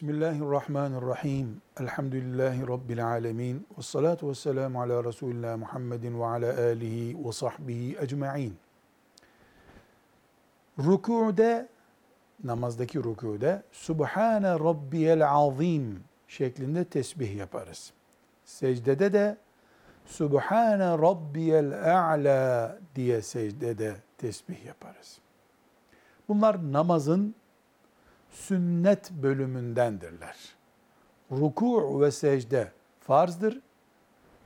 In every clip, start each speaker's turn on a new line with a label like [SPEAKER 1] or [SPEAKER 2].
[SPEAKER 1] Bismillahirrahmanirrahim. Elhamdülillahi Rabbil alemin. Ve salatu ve selamu ala Resulullah Muhammedin ve ala alihi ve sahbihi ecma'in. Rükûde, namazdaki rükûde, Subhane Rabbiyel Azim şeklinde tesbih yaparız. Secdede de Subhane Rabbiyel A'la diye secdede tesbih yaparız. Bunlar namazın sünnet bölümündendirler. Ruku ve secde farzdır.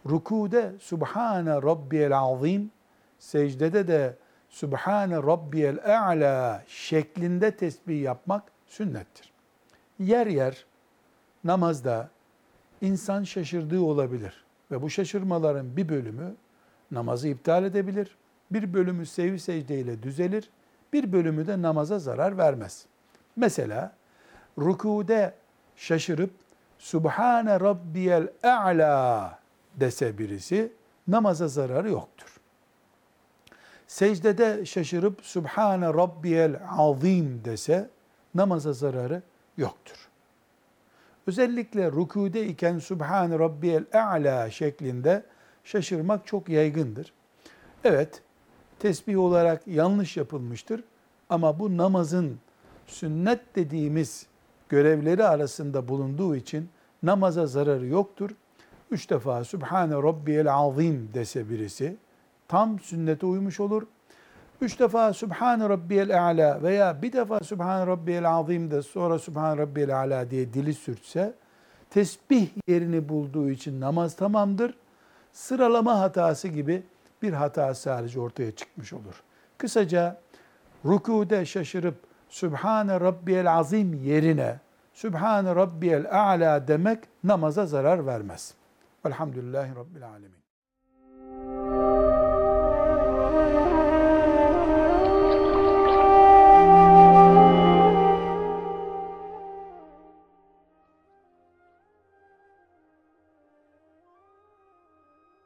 [SPEAKER 1] Rukude Subhane Rabbiyel Azim, secdede de Subhane Rabbiyel A'la şeklinde tesbih yapmak sünnettir. Yer yer namazda insan şaşırdığı olabilir ve bu şaşırmaların bir bölümü namazı iptal edebilir. Bir bölümü sevi secdeyle düzelir. Bir bölümü de namaza zarar vermez. Mesela rükude şaşırıp Subhane Rabbiyel A'la dese birisi namaza zararı yoktur. Secdede şaşırıp Subhane Rabbiyel Azim dese namaza zararı yoktur. Özellikle rükude iken Subhane Rabbiyel A'la şeklinde şaşırmak çok yaygındır. Evet, tesbih olarak yanlış yapılmıştır ama bu namazın sünnet dediğimiz görevleri arasında bulunduğu için namaza zararı yoktur. Üç defa Sübhane Rabbiyel Azim dese birisi tam sünnete uymuş olur. Üç defa Sübhane Rabbiyel A'la veya bir defa Sübhane Rabbiyel Azim de sonra Sübhane Rabbiyel A'la diye dili sürtse tesbih yerini bulduğu için namaz tamamdır. Sıralama hatası gibi bir hata sadece ortaya çıkmış olur. Kısaca rükude şaşırıp Sübhane Rabbiyel Azim yerine Sübhane Rabbiyel A'la demek namaza zarar vermez. Velhamdülillahi Rabbil Alemin.